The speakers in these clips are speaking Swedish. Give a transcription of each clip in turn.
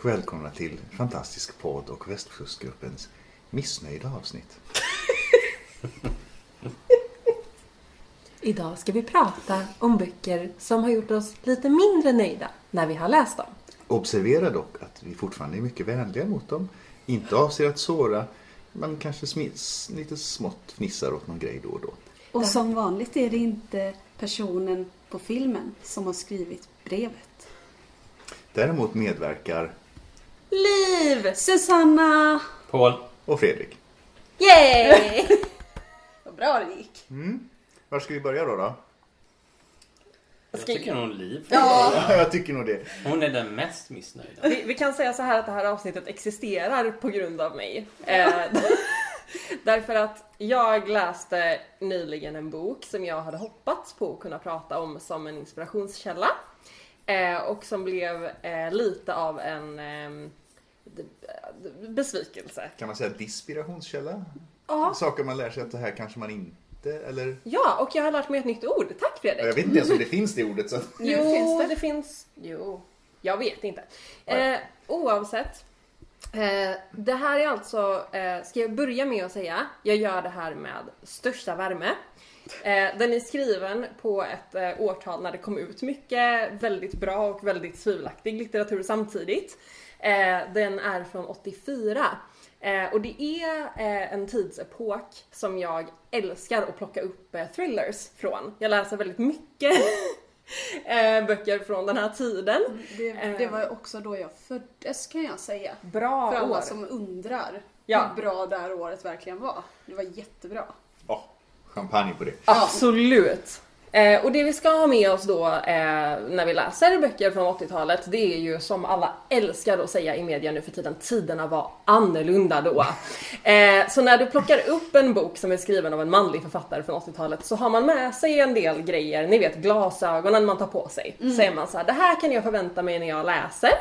Och välkomna till Fantastisk podd och Västkustgruppens missnöjda avsnitt. Idag ska vi prata om böcker som har gjort oss lite mindre nöjda när vi har läst dem. Observera dock att vi fortfarande är mycket vänliga mot dem. Inte avser att såra, men kanske smi- lite smått fnissar åt någon grej då och då. Och som vanligt är det inte personen på filmen som har skrivit brevet. Däremot medverkar Liv! Susanna! Paul. och Fredrik. Yay! Vad bra det gick. Var ska vi börja då? då? Jag tycker nog Liv. Ja, jag tycker nog det. Hon är den mest missnöjda. Vi, vi kan säga så här att det här avsnittet existerar på grund av mig. Eh, därför att jag läste nyligen en bok som jag hade hoppats på att kunna prata om som en inspirationskälla. Eh, och som blev eh, lite av en d- besvikelse. Kan man säga dispirationskälla? Ja. Saker man lär sig att det här kanske man inte, eller? Ja, och jag har lärt mig ett nytt ord. Tack Fredrik! Jag vet inte ens om det finns det ordet. Så. jo, finns det. det finns... Jo, jag vet inte. Eh, oavsett. Eh, det här är alltså, eh, ska jag börja med att säga, jag gör det här med största värme. Eh, den är skriven på ett eh, årtal när det kom ut mycket väldigt bra och väldigt tvivelaktig litteratur samtidigt. Eh, den är från 84. Eh, och det är eh, en tidsepok som jag älskar att plocka upp eh, thrillers från. Jag läser väldigt mycket eh, böcker från den här tiden. Det, det var också då jag föddes kan jag säga. Bra För alla år. som undrar Ja. hur bra det här året verkligen var. Det var jättebra. Ja, champagne på det. Absolut. Eh, och det vi ska ha med oss då eh, när vi läser böcker från 80-talet det är ju som alla älskar att säga i media nu för tiden, tiderna var annorlunda då. Eh, så när du plockar upp en bok som är skriven av en manlig författare från 80-talet så har man med sig en del grejer, ni vet glasögonen man tar på sig. Så är man så här, det här kan jag förvänta mig när jag läser.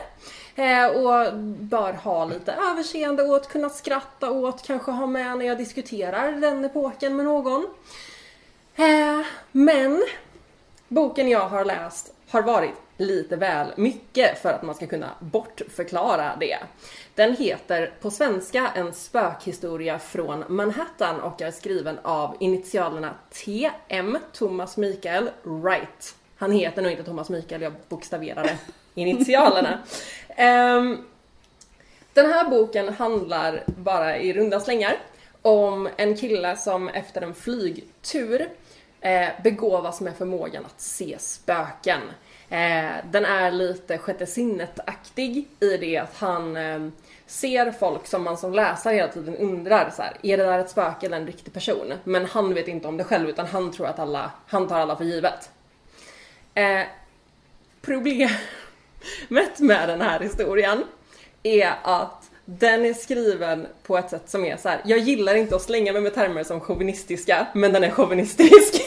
Eh, och bör ha lite överseende åt, kunna skratta åt, kanske ha med när jag diskuterar den epoken med någon. Eh, men boken jag har läst har varit lite väl mycket för att man ska kunna bortförklara det. Den heter på svenska En spökhistoria från Manhattan och är skriven av initialerna TM, Thomas Mikael Wright. Han heter nog inte Thomas Mikael, jag bokstaverade initialerna. Ehm, den här boken handlar bara i runda slängar om en kille som efter en flygtur eh, begåvas med förmågan att se spöken. Eh, den är lite sjätte sinnet-aktig i det att han eh, ser folk som man som läsare hela tiden undrar så här, är det där ett spöke eller en riktig person? Men han vet inte om det själv utan han tror att alla, han tar alla för givet. Eh, problemet med den här historien är att den är skriven på ett sätt som är så här. jag gillar inte att slänga mig med termer som chauvinistiska, men den är chauvinistisk.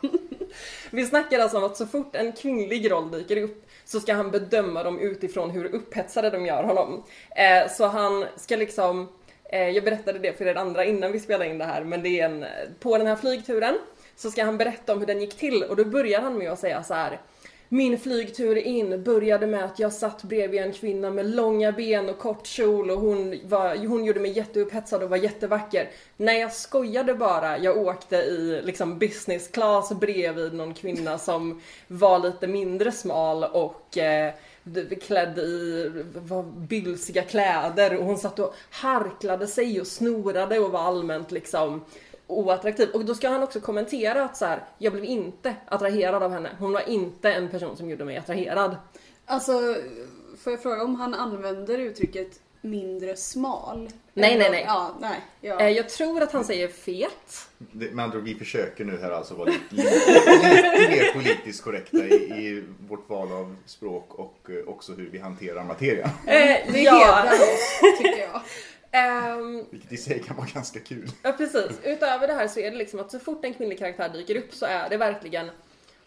Vi snackar alltså om att så fort en kvinnlig roll dyker upp så ska han bedöma dem utifrån hur upphetsade de gör honom. Eh, så han ska liksom, eh, jag berättade det för er andra innan vi spelade in det här, men det är en, på den här flygturen så ska han berätta om hur den gick till och då börjar han med att säga så här. Min flygtur in började med att jag satt bredvid en kvinna med långa ben och kort kjol och hon, var, hon gjorde mig jätteupphetsad och var jättevacker. Nej jag skojade bara, jag åkte i liksom business class bredvid någon kvinna som var lite mindre smal och eh, klädd i var bylsiga kläder och hon satt och harklade sig och snorade och var allmänt liksom oattraktiv. Och då ska han också kommentera att så här, jag blev inte attraherad av henne. Hon var inte en person som gjorde mig attraherad. Alltså, får jag fråga om han använder uttrycket mindre smal. Nej, nej, nej. Ja, nej. Ja. Eh, Jag tror att han säger fet. Det, med andra vi försöker nu här alltså vara lite, lite, lite mer politiskt korrekta i, i vårt val av språk och eh, också hur vi hanterar materia. Eh, Det ja. hedrar oss, tycker jag. Ehm, Vilket i sig kan vara ganska kul. Ja precis. Utöver det här så är det liksom att så fort en kvinnlig karaktär dyker upp så är det verkligen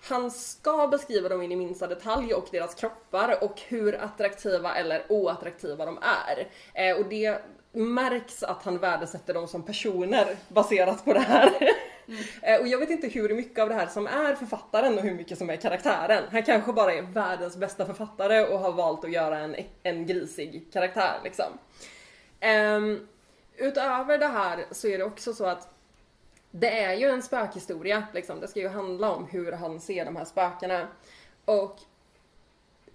han ska beskriva dem in i minsta detalj och deras kroppar och hur attraktiva eller oattraktiva de är. Eh, och det märks att han värdesätter dem som personer baserat på det här. Eh, och jag vet inte hur mycket av det här som är författaren och hur mycket som är karaktären. Han kanske bara är världens bästa författare och har valt att göra en, en grisig karaktär liksom. Um, utöver det här så är det också så att det är ju en spökhistoria, liksom. det ska ju handla om hur han ser de här spökena. Och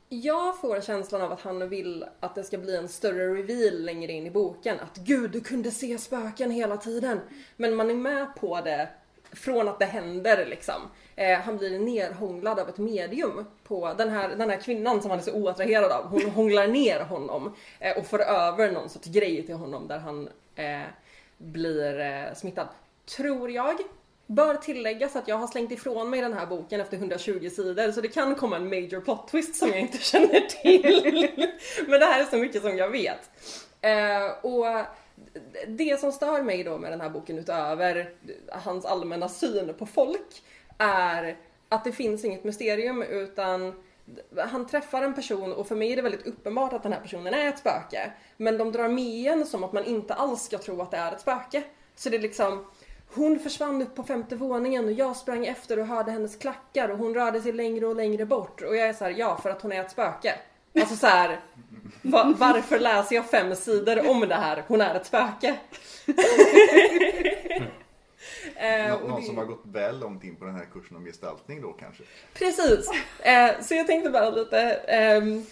jag får känslan av att han vill att det ska bli en större reveal längre in i boken. Att gud, du kunde se spöken hela tiden. Men man är med på det från att det händer liksom. Eh, han blir nerhånglad av ett medium på den här, den här kvinnan som han är så oattraherad av. Hon hånglar ner honom eh, och för över någon sorts grej till honom där han eh, blir eh, smittad. Tror jag. Bör tilläggas att jag har slängt ifrån mig den här boken efter 120 sidor så det kan komma en major plot twist som jag inte känner till. Men det här är så mycket som jag vet. Eh, och det som stör mig då med den här boken utöver hans allmänna syn på folk är att det finns inget mysterium utan han träffar en person och för mig är det väldigt uppenbart att den här personen är ett spöke. Men de drar med en som att man inte alls ska tro att det är ett spöke. Så det är liksom hon försvann upp på femte våningen och jag sprang efter och hörde hennes klackar och hon rörde sig längre och längre bort och jag är så här, ja för att hon är ett spöke. Alltså så här, va- varför läser jag fem sidor om det här? Hon är ett spöke. Eh, Nå, någon det- som har gått väl långt in på den här kursen om gestaltning då kanske. Precis. Eh, så jag tänkte bara lite ehm,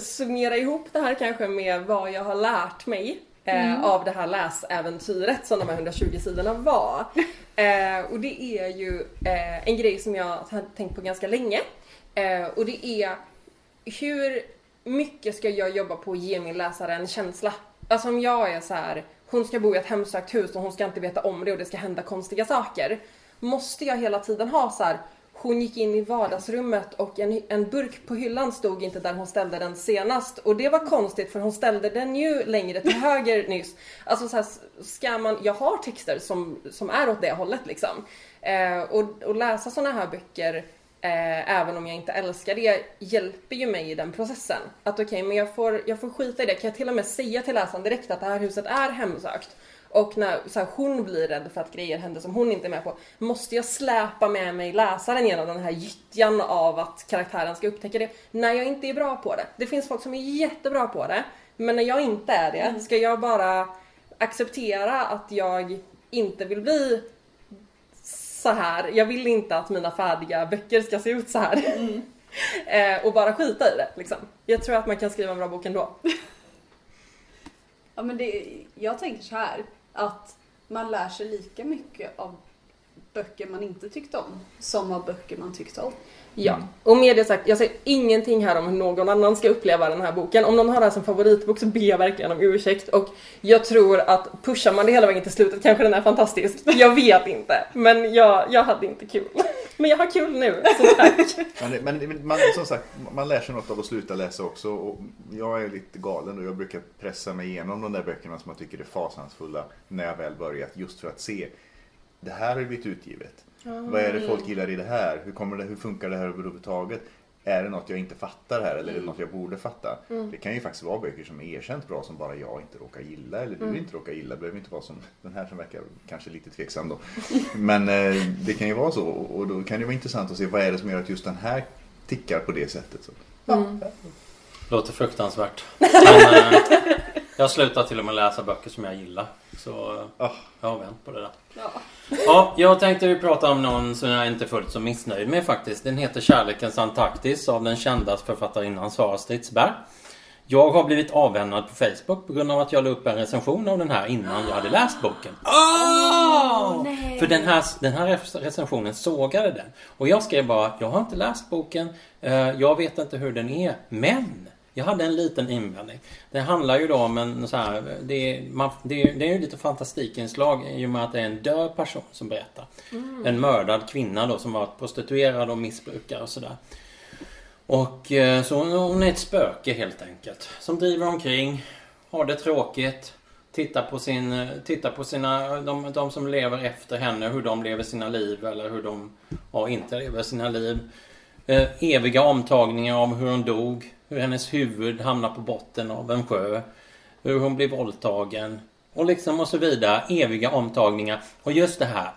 summera ihop det här kanske med vad jag har lärt mig eh, av det här läsäventyret som de här 120 sidorna var. Och det är ju en grej som jag har tänkt på ganska länge. Och det är hur mycket ska jag jobba på att ge min läsare en känsla? Alltså om jag är så här, hon ska bo i ett hemsökt hus och hon ska inte veta om det och det ska hända konstiga saker. Måste jag hela tiden ha så här, hon gick in i vardagsrummet och en, en burk på hyllan stod inte där hon ställde den senast och det var konstigt för hon ställde den ju längre till höger nyss. Alltså så här, ska man, jag har texter som, som är åt det hållet liksom. Eh, och, och läsa såna här böcker Eh, även om jag inte älskar det, hjälper ju mig i den processen. Att okej, men jag får, jag får skita i det. Kan jag till och med säga till läsaren direkt att det här huset är hemsökt? Och när så här, hon blir rädd för att grejer händer som hon inte är med på, måste jag släpa med mig läsaren genom den här gyttjan av att karaktären ska upptäcka det? När jag inte är bra på det. Det finns folk som är jättebra på det, men när jag inte är det, ska jag bara acceptera att jag inte vill bli så här. Jag vill inte att mina färdiga böcker ska se ut så här. eh, och bara skita i det liksom. Jag tror att man kan skriva en bra bok ändå. Ja, men det, jag tänker så här att man lär sig lika mycket av böcker man inte tyckte om som av böcker man tyckte om. Ja, och med det sagt, jag säger ingenting här om hur någon annan ska uppleva den här boken. Om någon har det här som favoritbok så ber jag verkligen om ursäkt och jag tror att pushar man det hela vägen till slutet kanske den är fantastisk. Jag vet inte, men jag, jag hade inte kul. Men jag har kul nu, så tack. Men, men man, som sagt, man lär sig något av att sluta läsa också. Och jag är lite galen och jag brukar pressa mig igenom de där böckerna som jag tycker är fasansfulla när jag väl börjat. Just för att se, det här har blivit utgivet. Vad är det folk gillar i det här? Hur, kommer det, hur funkar det här överhuvudtaget? Är det något jag inte fattar här eller är det något jag borde fatta? Det kan ju faktiskt vara böcker som är erkänt bra som bara jag inte råkar gilla eller du inte råkar gilla. Det behöver inte vara som den här som verkar kanske lite tveksam då. Men eh, det kan ju vara så och då kan det vara intressant att se vad är det som gör att just den här tickar på det sättet. Så. Låter fruktansvärt. Men, eh, jag slutar till och med läsa böcker som jag gillar. Så Ah. jag har vänt på det där. Ja. Ja, jag tänkte ju prata om någon som jag inte är fullt så missnöjd med faktiskt. Den heter Kärlekens Antarktis av den kända författarinnan Sara Stridsberg. Jag har blivit avvännad på Facebook på grund av att jag la upp en recension av den här innan jag hade läst boken. Oh! nej. För den här, den här recensionen sågade den. Och jag skrev bara, jag har inte läst boken, eh, jag vet inte hur den är, men Jag hade en liten invändning. Det handlar ju då om en så här, det, är, man, det, är, det är ju lite fantastikinslag i och med att det är en död person som berättar. En mördad kvinna då som var prostituerad och missbrukare och sådär. Och eh, så hon, hon är ett spöke helt enkelt. Som driver omkring, har det tråkigt. Tittar på, sin, eh, tittar på sina, de, de som lever efter henne, hur de lever sina liv eller hur de ja, inte lever sina liv. Eh, eviga omtagningar av hur hon dog. Hur hennes huvud hamnar på botten av en sjö. Hur hon blir våldtagen. Och liksom och så vidare. Eviga omtagningar. Och just det här.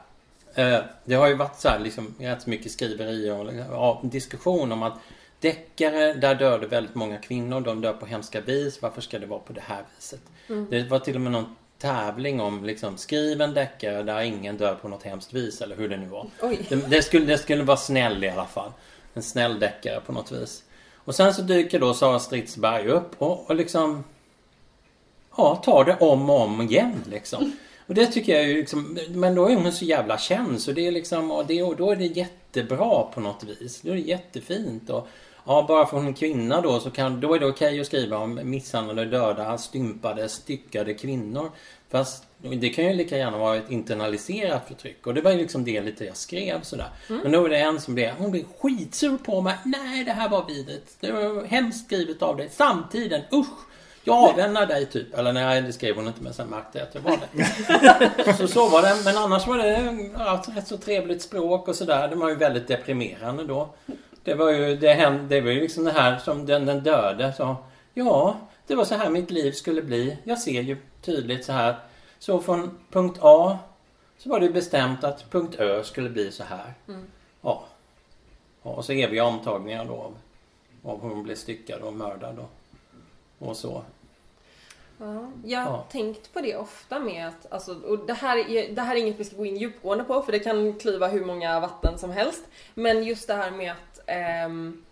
Eh, det har ju varit så här liksom rätt mycket skriverier och ja, diskussion om att deckare, där dör det väldigt många kvinnor. De dör på hemska vis. Varför ska det vara på det här viset? Det var till och med någon tävling om liksom skriv en deckare där ingen dör på något hemskt vis eller hur det nu var. Det, det, skulle, det skulle vara snäll i alla fall. En snäll deckare på något vis. Och sen så dyker då Sara Stridsberg upp och, och liksom Ja, tar det om och om igen liksom. Och det tycker jag ju liksom, men då är hon så jävla känd så det är liksom, och, det, och då är det jättebra på något vis. Då är det jättefint och Ja, bara för hon är kvinna då så kan, då är det okej att skriva om misshandlade, döda, stympade, styckade kvinnor. Fast det kan ju lika gärna vara ett internaliserat förtryck. Och det var ju liksom det lite jag skrev sådär. Men då var det en som blev, hon blev skitsur på mig. Nej, det här var vidrigt. Det var hemskt skrivet av dig. Samtiden, usch! Jag avvännar dig typ. Eller nej, det skrev hon inte men sen märkte jag att jag var det. så så var det. Men annars var det ett rätt så trevligt språk och sådär. Det var ju väldigt deprimerande då. Det var ju det, hände, det var ju liksom det här som den, den döde sa. Ja, det var så här mitt liv skulle bli. Jag ser ju tydligt så här. Så från punkt A så var det bestämt att punkt Ö skulle bli så här. Ja. ja. Och så eviga omtagningar då av, av hur hon blev styckad och mördad och, och så. Ja, jag har Ja. tänkt på det ofta med att, alltså, och det här, är, det här är inget vi ska gå in djupgående på för det kan klyva hur många vatten som helst. Men just det här med att ehm,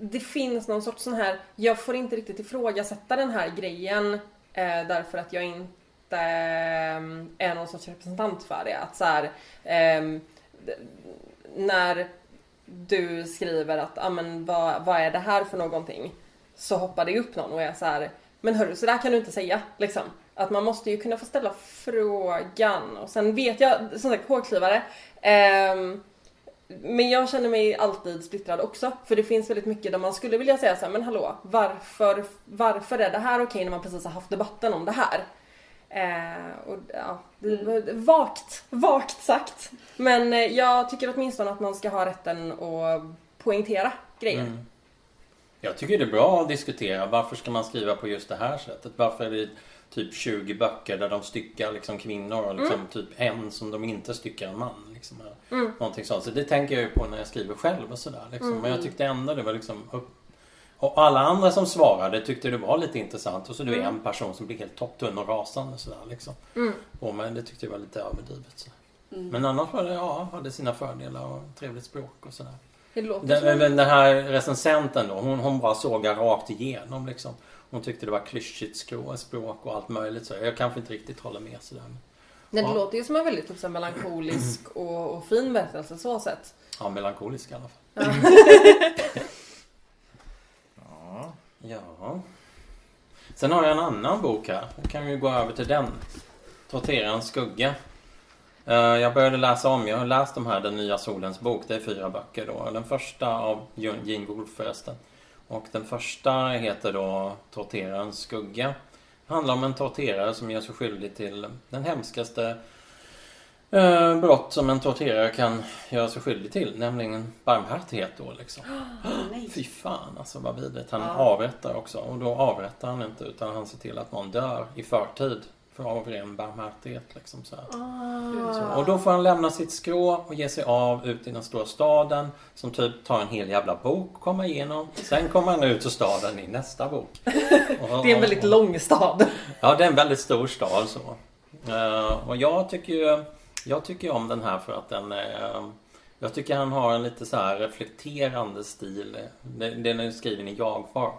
det finns någon sorts sån här, jag får inte riktigt ifrågasätta den här grejen eh, därför att jag inte ehm, är någon sorts representant för det. Att så här, eh, när du skriver att, ah, men vad, vad är det här för någonting? Så hoppar det upp någon och är så här, men hörru, så där kan du inte säga. Liksom. Att man måste ju kunna få ställa frågan. Och sen vet jag, som sagt, hårklyvare. eh, men jag känner mig alltid splittrad också. För det finns väldigt mycket där man skulle vilja säga så här, men hallå, varför, varför är det här okej när man precis har haft debatten om det här? Eh, och, ja, vagt, vagt sagt. Men eh, jag tycker åtminstone att man ska ha rätten att poängtera grejer. Mm. Jag tycker det är bra att diskutera varför ska man skriva på just det här sättet? Varför är det typ 20 böcker där de styckar liksom kvinnor och liksom typ en som de inte styckar en man. Liksom, eller Någonting sånt. Så det tänker jag ju på när jag skriver själv och sådär. Liksom. Men jag tyckte ändå det var liksom upp... Och alla andra som svarade tyckte det var lite intressant. Och så det är en person som blir helt topptunn och rasande sådär liksom. Och men det tyckte jag var lite överdrivet. Så. Men annars var det, ja, hade sina fördelar och trevligt språk och sådär. Det låter Den, som... den den här recensenten då, hon, hon bara sågar rakt igenom liksom. Hon tyckte det var klyschigt språk och allt möjligt. Så jag kanske inte riktigt håller med sådär. Nej, det Ja. låter ju som en väldigt typ, så melankolisk och, och fin berättelse så sett. Ja, melankolisk i alla fall. Ja. Ja. Sen har jag en annan bok här. Då kan vi gå över till den. Torterarens skugga. Eh, Jag började läsa om, jag har läst de här Den nya solens bok. Det är fyra böcker då. Den första av Gene Wolfe förresten. Och den första heter då Torterarens skugga. Det handlar om en torterare som gör sig skyldig till den hemskaste eh, brott som en torterare kan göra sig skyldig till. Nämligen barmhärtighet då liksom. Nej. Fy fan alltså vad vidrigt. Han Ja. avrättar också. Och då avrättar han inte utan han ser till att någon dör i förtid. För av ren barmhärtighet liksom så. Ah. Så, och då får han lämna sitt skrå och ge sig av ut i den stora staden. Som typ tar en hel jävla bok att komma igenom. Sen kommer han ut ur staden i nästa bok. Och, Det är en väldigt lång stad. Ja, det är en väldigt stor stad så. Eh, och jag tycker ju Jag tycker om den här för att den är Jag tycker han har en lite så här reflekterande stil. Den den är skriven i jag-form.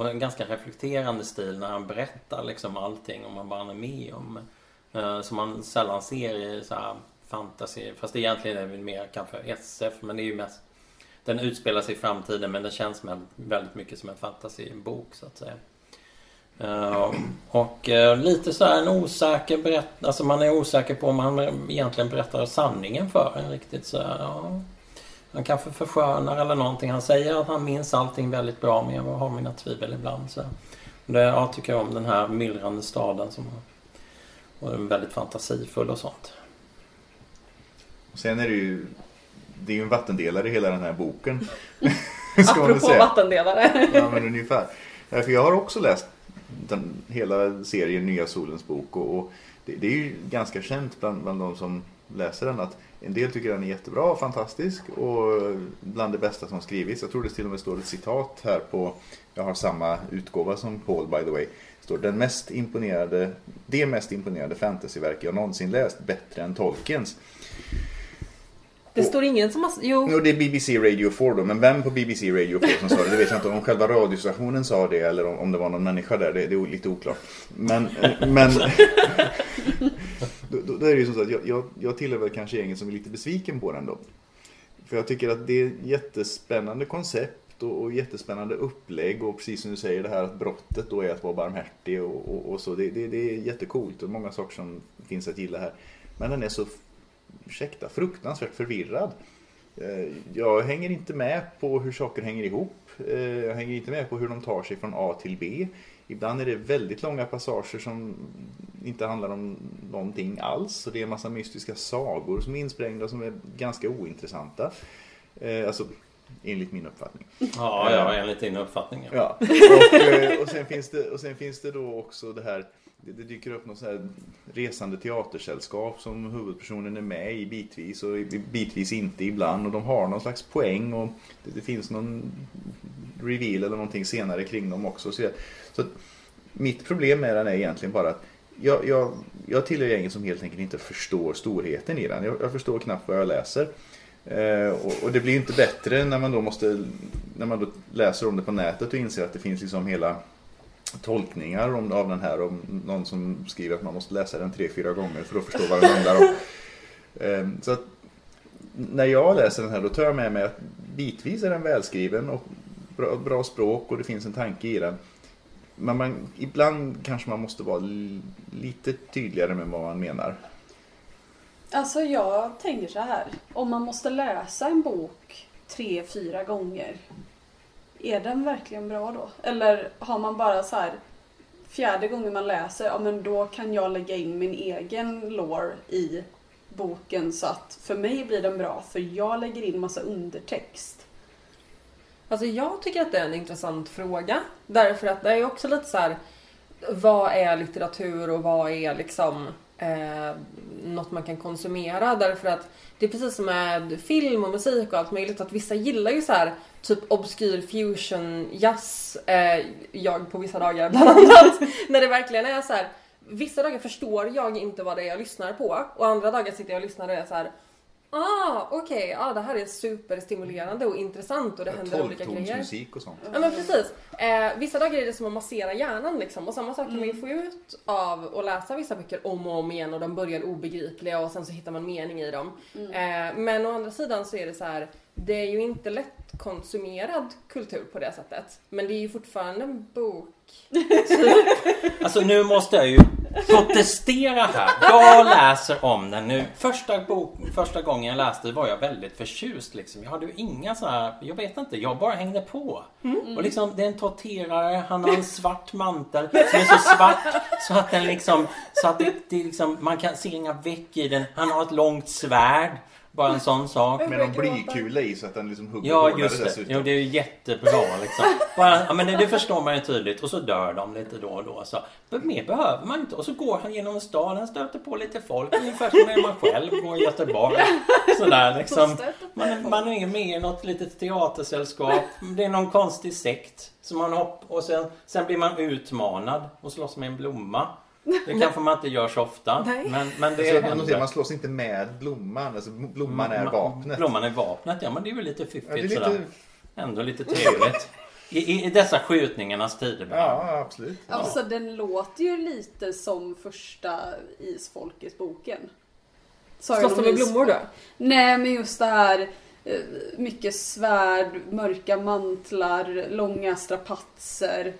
Och en ganska reflekterande stil när han berättar liksom allting om vad han är med om. Eh, som man sällan ser i så här fantasy. Fast egentligen är väl mer kanske SF men det är ju mest den utspelar sig i framtiden men den känns väldigt mycket som en fantasybok så att säga. Uh, och uh, lite så här en osäker berätt... Alltså man är osäker på om han egentligen berättar sanningen för en riktigt så här, ja. Han kanske förskönar eller någonting. Han säger att han minns allting väldigt bra men jag har mina tvivel ibland. Så. Det, jag tycker om den här myllrande staden som och är väldigt fantasifull och sånt. Sen är det ju det är ju en vattendelare i hela den här boken. Apropå vattendelare. ja men ungefär. För jag har också läst den, hela serien Nya Solens bok och, och det, det, är ju ganska känt bland, bland de som läser den att en del tycker den är jättebra och fantastisk och bland det bästa som skrivits. Jag tror det till och med står ett citat här på, jag har samma utgåva som Paul by the way. Står den mest imponerade, det mest imponerande fantasyverk jag någonsin läst, bättre än Tolkiens. Det står ingen som har... Jo. jo, det är BBC Radio 4 då. Men vem på BBC Radio 4 som sa det, det vet jag inte. Om själva radiostationen sa det eller om, om det var någon människa där. Det, det är lite oklart. Men... men då, då, då, är det ju som så att jag, jag, jag tillhör väl kanske gänget som är lite besviken på den då. För jag tycker att det är ett jättespännande koncept och, och jättespännande upplägg. Och precis som du säger det här att brottet då är att vara barmhärtig och, och, och så. Det, det, det är jättecoolt och många saker som finns att gilla här. Men den är så ursäkta, fruktansvärt förvirrad. Eh, jag hänger inte med på hur saker hänger ihop. Eh, jag hänger inte med på hur de tar sig från A till B. Ibland är det väldigt långa passager som inte handlar om någonting alls. Och det är en massa mystiska sagor som är insprängda som är ganska ointressanta. Eh, alltså, enligt min uppfattning. Ja, ja enligt din uppfattning. Ja. ja. Och, och, sen finns det, och sen finns det då också det här det, det, dyker upp något så här resande teatersällskap som huvudpersonen är med i bitvis och bitvis inte ibland och de har någon slags poäng och det, det finns någon reveal eller någonting senare kring dem också. Så, så mitt problem med den är egentligen bara att jag, jag, jag tillhör gänget som helt enkelt inte förstår storheten i den. Jag, jag förstår knappt vad jag läser. Eh, och, och, det blir inte bättre när man då måste när man då läser om det på nätet och inser att det finns liksom hela tolkningar om, av den här. Om någon som skriver att man måste läsa den tre, fyra gånger för att förstå vad den handlar om. Ehm, så att, när jag läser den här då tar jag med mig att bitvis är den välskriven och bra, bra språk och det finns en tanke i den. Men man, ibland kanske man måste vara lite tydligare med vad man menar. Alltså jag tänker så här. Om man måste läsa en bok tre, fyra gånger är den verkligen bra då? Eller har man bara så här fjärde gången man läser, ja men då kan jag lägga in min egen lore i boken så att för mig blir den bra för jag lägger in massa undertext. Alltså jag tycker att det är en intressant fråga. Därför att det är också lite så här, vad är litteratur och vad är liksom eh, något man kan konsumera? Därför att det är precis som med film och musik och allt möjligt att vissa gillar ju så här typ obskyr fusion jazz. Eh, jag på vissa dagar bland annat. när det verkligen är så här. Vissa dagar förstår jag inte vad det är jag lyssnar på och andra dagar sitter jag och lyssnar och är så här. Ah, okej, okay. ah, det här är superstimulerande och intressant och det händer olika grejer. musik och sånt. Ja men precis. Eh, vissa dagar är det som att massera hjärnan liksom och samma sak kan man ju mm. få ut av att läsa vissa böcker om och om igen och de börjar obegripliga och sen så hittar man mening i dem. Mm. Eh, men å andra sidan så är det så här det är ju inte lättkonsumerad kultur på det sättet. Men det är ju fortfarande en bok. alltså nu måste jag ju protestera här. Jag läser om den nu. Första, bok, första gången jag läste var jag väldigt förtjust. Liksom. Jag hade ju inga så här, jag vet inte, jag bara hängde på. Mm. Och liksom, det är en torterare, han har en svart mantel som är så svart så att den liksom, så att det, det liksom, man kan se inga veck i den. Han har ett långt svärd. Bara en sån sak. Med någon blykula i så att den liksom hugger Ja, just det. Dessutom. Jo, det är ju jättebra liksom. Bara, ja, men det, det, förstår man ju tydligt. Och så dör de lite då och då. Så. Men mer behöver man inte. Och så går han genom staden, stöter på lite folk. Ungefär som när man själv går i Göteborg. Sådär liksom. Man, man är med i något litet teatersällskap. Det är någon konstig sekt. Som man hopp, och sen, sen blir man utmanad och slåss med en blomma. Det kanske man inte gör så ofta. Men, men det alltså, händer. Man slåss inte med blomman. Alltså, blomman är vapnet. Blomman är vapnet, ja men det är väl lite fiffigt ja, lite... sådär. Ändå lite trevligt. I, I, dessa skjutningarnas tider. Ja, absolut. Ja. Alltså den låter ju lite som första Isfolkes-boken. Slåss de med blommor då? Nej, men just det här eh, mycket svärd, mörka mantlar, långa strapatser.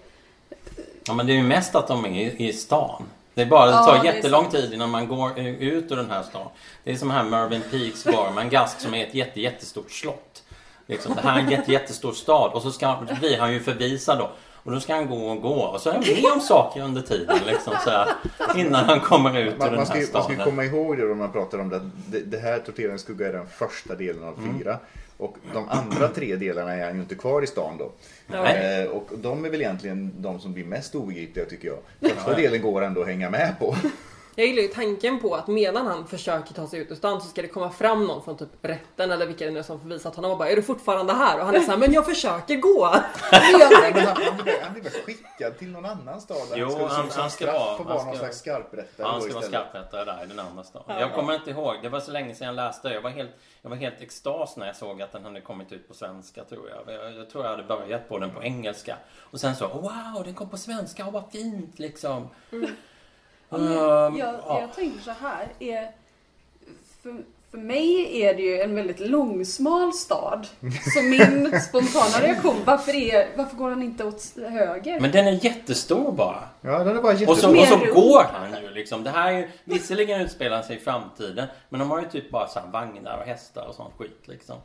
Ja men det är ju mest att de är i, i stan. Det är bara, det Ja, tar det är jättelång sant. tid innan man går eh, ut ur den här stan. Det är som här Mervyn Peaks Barmangask som är ett jätte, jättestort slott. Liksom, det här är en jätte, jättestor stad och så ska, blir han ju förvisad då. Och då ska han gå och gå och så är han med om saker under tiden liksom, så här, innan han kommer ut ur Man, den man, ska, här ju- man ska staden. komma ihåg det då man pratar om det. Det, det här Torteraren skugga är den första delen av Mm. Och de andra tre delarna är han ju inte kvar i stan då. Eh, och de är väl egentligen de som blir mest obegripliga tycker jag. Första delen går ändå att hänga med på. Jag gillar ju tanken på att medan han försöker ta sig ut ur stan så ska det komma fram någon från typ rätten eller vilka det nu är som förvisat honom och bara Är du fortfarande här? Och han är såhär Men jag försöker gå! Men han, han, blir- han blir väl skickad till någon annan stad? där Jo, ska, han- som han ska straff vara- få han vara ska- någon slags skarprättare Han ska vara skarprättare där i den andra staden. Jag kommer inte ihåg. Det var så länge sedan jag läste. Jag var helt, jag var helt extas när jag såg att den hade kommit ut på svenska tror jag. Jag, jag tror jag hade börjat på den på engelska. Och sen så, wow, den kom på svenska. Åh, vad fint liksom. Ehm, jag, ja. jag tänker så här. Är, för, för mig är det ju en väldigt långsmal stad. Så min spontana reaktion, varför, är, varför går han inte åt höger? Men den är jättestor bara. Ja, den är bara Och så, jättestor. Mer och så går han ju liksom. Det här är ju, visserligen utspelar sig i framtiden. Men de har ju typ bara så här vagnar och hästar och sånt skit liksom.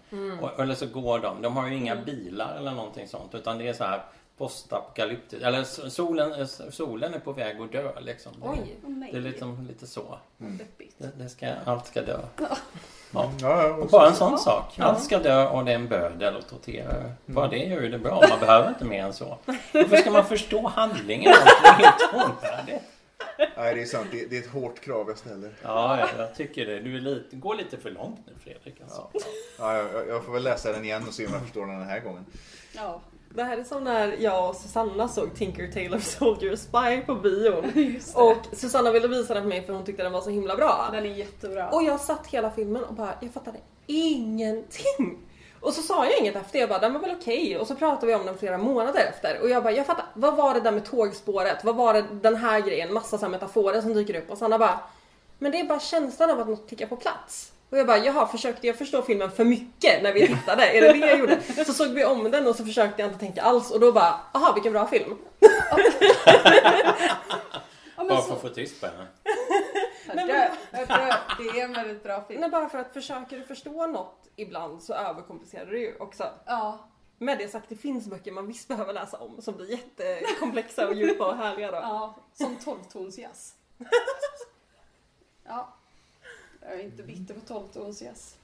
Och, eller så går de. De har ju inga bilar eller någonting sånt. Utan det är så här postapokalyptiskt. Eller solen, eh, solen är på väg att dö liksom. Det, Oj. Det är liksom lite så. Deppigt. Det, det ska, allt ska dö. Ja. Ja, ja, Och och bara en så- sån sak. Allt ska dö och det är en bödel och torterare. Bara det gör ju det bra. Man behöver inte mer än så. Varför ska man förstå handlingen? Det är helt onödigt. Nej, det är sant. Det, det är ett hårt krav jag ställer. Ja, jag, jag tycker det. Du är lite, går lite för långt nu Fredrik. Alltså. Ja. Ja, jag, jag får väl läsa den igen och se om jag förstår den den här gången. Ja, Det här är som när jag och Susanna såg Tinker Tailor Soldier Spy på bion. Och Susanna ville visa den för mig för hon tyckte den var så himla bra. Den är jättebra. Och jag satt hela filmen och bara, jag fattade ingenting. Och så sa jag inget efter, jag bara den var väl okej. Och så pratade vi om den flera månader efter. Och jag bara, jag fattar, vad var det där med tågspåret? Vad var det den här grejen? Massa så metaforer som dyker upp. Och Sanna bara, men det är bara känslan av att något tickar på plats. Och jag bara, jaha, försökte jag förstå filmen för mycket när vi tittade? Är det det jag gjorde? Så såg vi om den och så försökte jag inte tänka alls och då bara, aha vilken bra film. ja, men Bara för att få tyst på henne. jag dör. Det är en väldigt bra film. Nej, bara för att försöker du förstå något ibland så överkomplicerar du ju också. Ja, Med det sagt, det finns böcker man visst behöver läsa om som blir jättekomplexa och djupa och härliga då. ja som tolvtonsjazz. Ja, jag är inte bitter på tolvtonsjazz.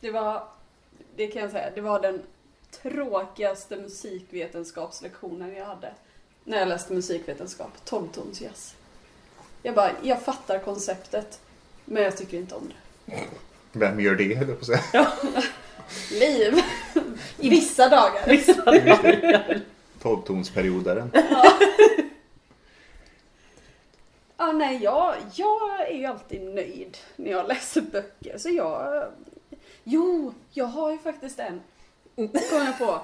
Det var, det kan jag säga, det var den tråkigaste musikvetenskapslektionen jag hade. När jag läste musikvetenskap, tolvtonsjazz. Jag bara, jag fattar konceptet. Men jag tycker inte om det. Vem gör det, höll jag på att säga. Liv! I vissa dagar. Tolvtonsperiodaren. Ja, nej, jag, jag är ju alltid nöjd när jag läser böcker. Så jag... Jo, jag har ju faktiskt en. Kom jag på.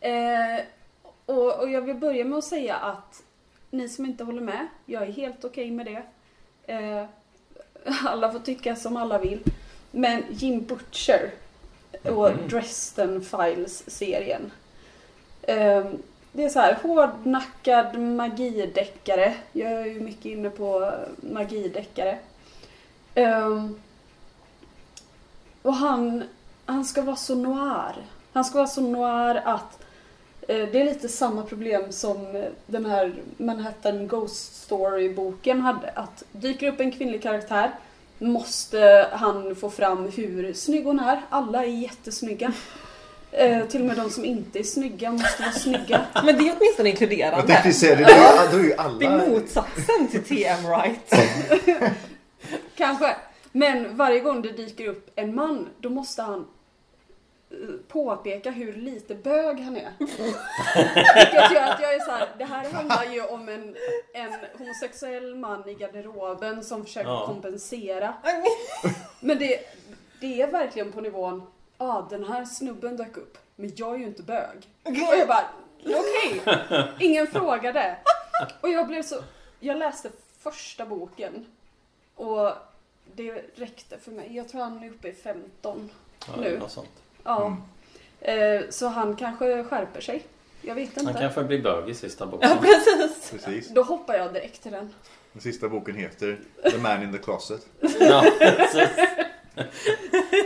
Eh, och, och jag vill börja med att säga att ni som inte håller med, jag är helt okej med det. Eh, alla får tycka som alla vill. Men Jim Butcher och Dresden Files-serien. Eh, det är så här hårdnackad magideckare. Jag är ju mycket inne på magideckare. Um, och han, han ska vara så noir. Han ska vara så noir att eh, det är lite samma problem som den här Manhattan Ghost Story-boken hade. Att dyker upp en kvinnlig karaktär måste han få fram hur snygg hon är. Alla är jättesnygga. Eh, till och med de som inte är snygga måste vara snygga. Men det är åtminstone Jag inkluderande. tänkte säga det. Då, då är ju alla... Det är motsatsen till TM Right. Kanske. Men varje gång det dyker upp en man, då måste han eh, påpeka hur lite bög han är. Vilket gör att jag är så här, det här handlar ju om en, en homosexuell man i garderoben som försöker Ja. kompensera. Men det, det är verkligen på nivån, ah, den här snubben dök upp, men jag är ju inte bög. Och jag bara, okej, ingen frågade. Och jag blev så, jag läste första boken och det räckte för mig. Jag tror han är uppe i 15 Ja, Nu. Något sånt. Ja. Eh, så han kanske skärper sig. Jag vet Han inte. kanske blir bög i sista boken. Ja, precis. Precis. Då hoppar jag direkt till den. Den sista boken heter The Man in the Closet. Ja, precis.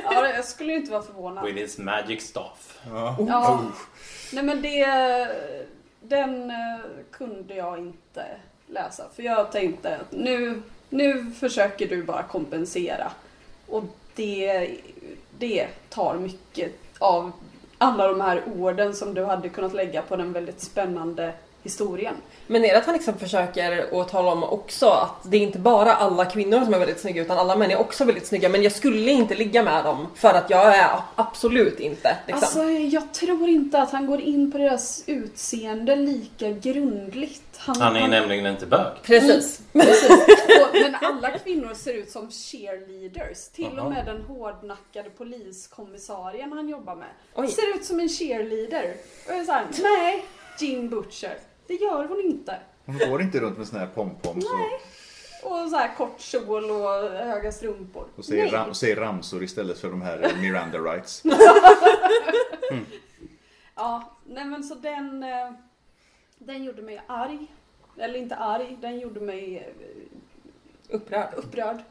Ja, jag skulle ju inte vara förvånad. With his magic staff. Ja. Ja. Nej men det... Den eh, kunde jag inte läsa. För jag tänkte att nu, nu försöker du bara kompensera. Och det, det tar mycket av alla de här orden som du hade kunnat lägga på den väldigt spännande historien. Men är det att han liksom försöker att tala om också att det är inte bara alla kvinnor som är väldigt snygga utan alla män är också väldigt snygga men jag skulle inte ligga med dem för att jag är absolut inte liksom. Alltså jag tror inte att han går in på deras utseende lika grundligt. Han är nämligen inte bög. Precis. Precis. Och, men alla kvinnor ser ut som cheerleaders. Till och med den hårdnackade poliskommissarien han jobbar med Oj. ser ut som en cheerleader. Och jag är såhär, nej, Jean Butcher. Det gör hon inte. Hon går inte runt med sån här pompoms och, Och så här kort kjol och höga strumpor. och, säger, nej. ram, och säger ramsor istället för de här Miranda rights. Ja, nej men så den, eh, den gjorde mig arg. Eller inte arg, den gjorde mig eh, Upprörd. upprörd.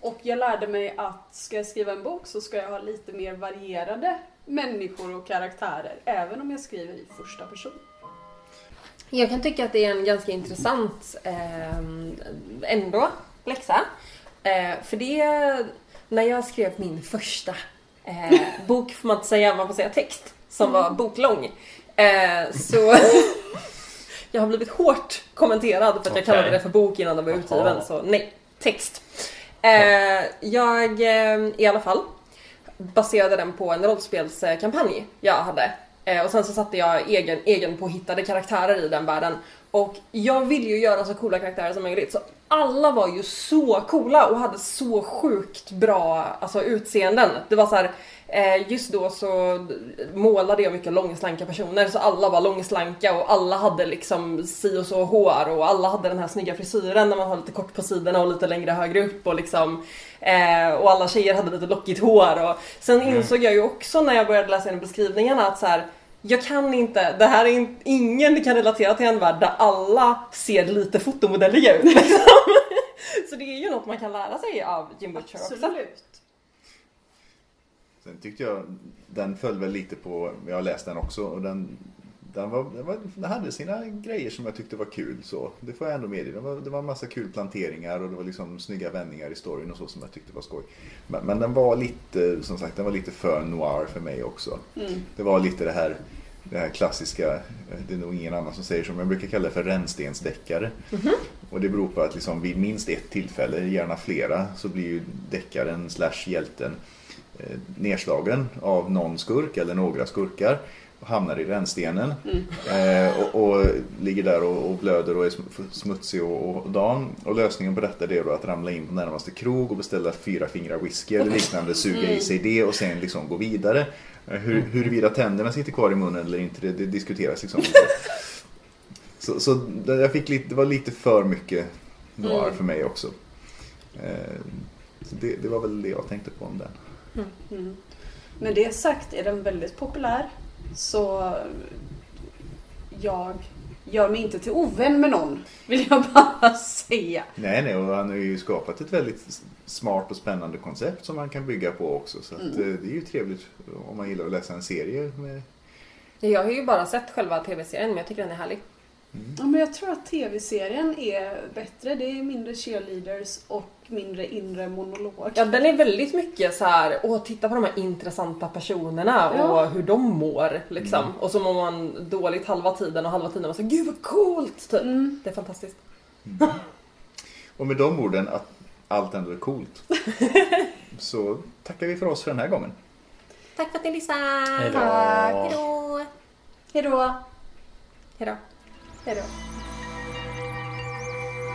Och jag lärde mig att ska jag skriva en bok så ska jag ha lite mer varierade människor och karaktärer. Även om jag skriver i första person. Jag kan tycka att det är en ganska intressant eh, ändå läxa. Eh, för det, när jag skrev min första eh, bok, får man inte säga, man får säga text, som var boklång. Eh, så jag har blivit hårt kommenterad för att jag Okej. kallade det för bok innan den var utgiven, så nej, text. Eh, jag, eh, i alla fall, baserade den på en rollspelskampanj jag hade. Eh, och sen så satte jag egen, egen påhittade karaktärer i den världen. Och jag ville ju göra så coola karaktärer som möjligt. Så alla var ju så coola och hade så sjukt bra alltså, utseenden. Det var så här, just då så målade jag mycket långslanka personer så alla var långslanka och alla hade liksom si och så hår och alla hade den här snygga frisyren när man har lite kort på sidorna och lite längre högre upp och liksom eh, och alla tjejer hade lite lockigt hår och sen insåg jag ju också när jag började läsa in beskrivningarna att så här jag kan inte, det här är in, ingen kan relatera till en värld där alla ser lite fotomodelliga ut liksom. Så det är ju något man kan lära sig av Jim Butcher också. Sen tyckte jag den föll väl lite på, jag har läst den också och den, den, var, den, var, den hade sina grejer som jag tyckte var kul så. Det får jag ändå medge. Det var, det var en massa kul planteringar och det var liksom snygga vändningar i storyn och så som jag tyckte var skoj. Men, men den var lite, som sagt, den var lite för noir för mig också. Det var lite det här det här klassiska, det är nog ingen annan som säger som jag brukar kalla det för rännstensdeckare. Och det beror på att liksom vid minst ett tillfälle, gärna flera, så blir ju deckaren slash hjälten eh, nedslagen av någon skurk eller några skurkar och hamnar i rännstenen eh, och, och ligger där och, och blöder och är sm- smutsig och, och dan. Och lösningen på detta det är då att ramla in på närmaste krog och beställa fyra fingrar whisky eller liknande, suga i sig det och sen liksom gå vidare. Eh, Hur, huruvida tänderna sitter kvar i munnen eller inte, det, det diskuteras liksom. Så, så jag fick lite, det var lite för mycket noir för mig också. Eh, så det, det var väl det jag tänkte på om den. Mm. Med det sagt är den väldigt populär. Så jag gör mig inte till ovän med någon. Vill jag bara säga. Nej, nej, och han har ju skapat ett väldigt smart och spännande koncept som man kan bygga på också. Så att, eh, det är ju trevligt om man gillar att läsa en serie. Med... Jag har ju bara sett själva tv-serien men jag tycker den är härlig. Ja, men jag tror att tv-serien är bättre. Det är mindre cheerleaders och mindre inre monolog. Ja, den är väldigt mycket så här, åh titta på de här intressanta personerna Ja. och hur de mår liksom. Och så mår man dåligt halva tiden och halva tiden och så gud vad coolt! Typ. Mm. Det är fantastiskt. Och med de orden att allt ändå är coolt. så tackar vi för oss för den här gången. Tack för att ni lyssnade! Hej då. Hejdå! Hejdå! Hejdå! Hejdå!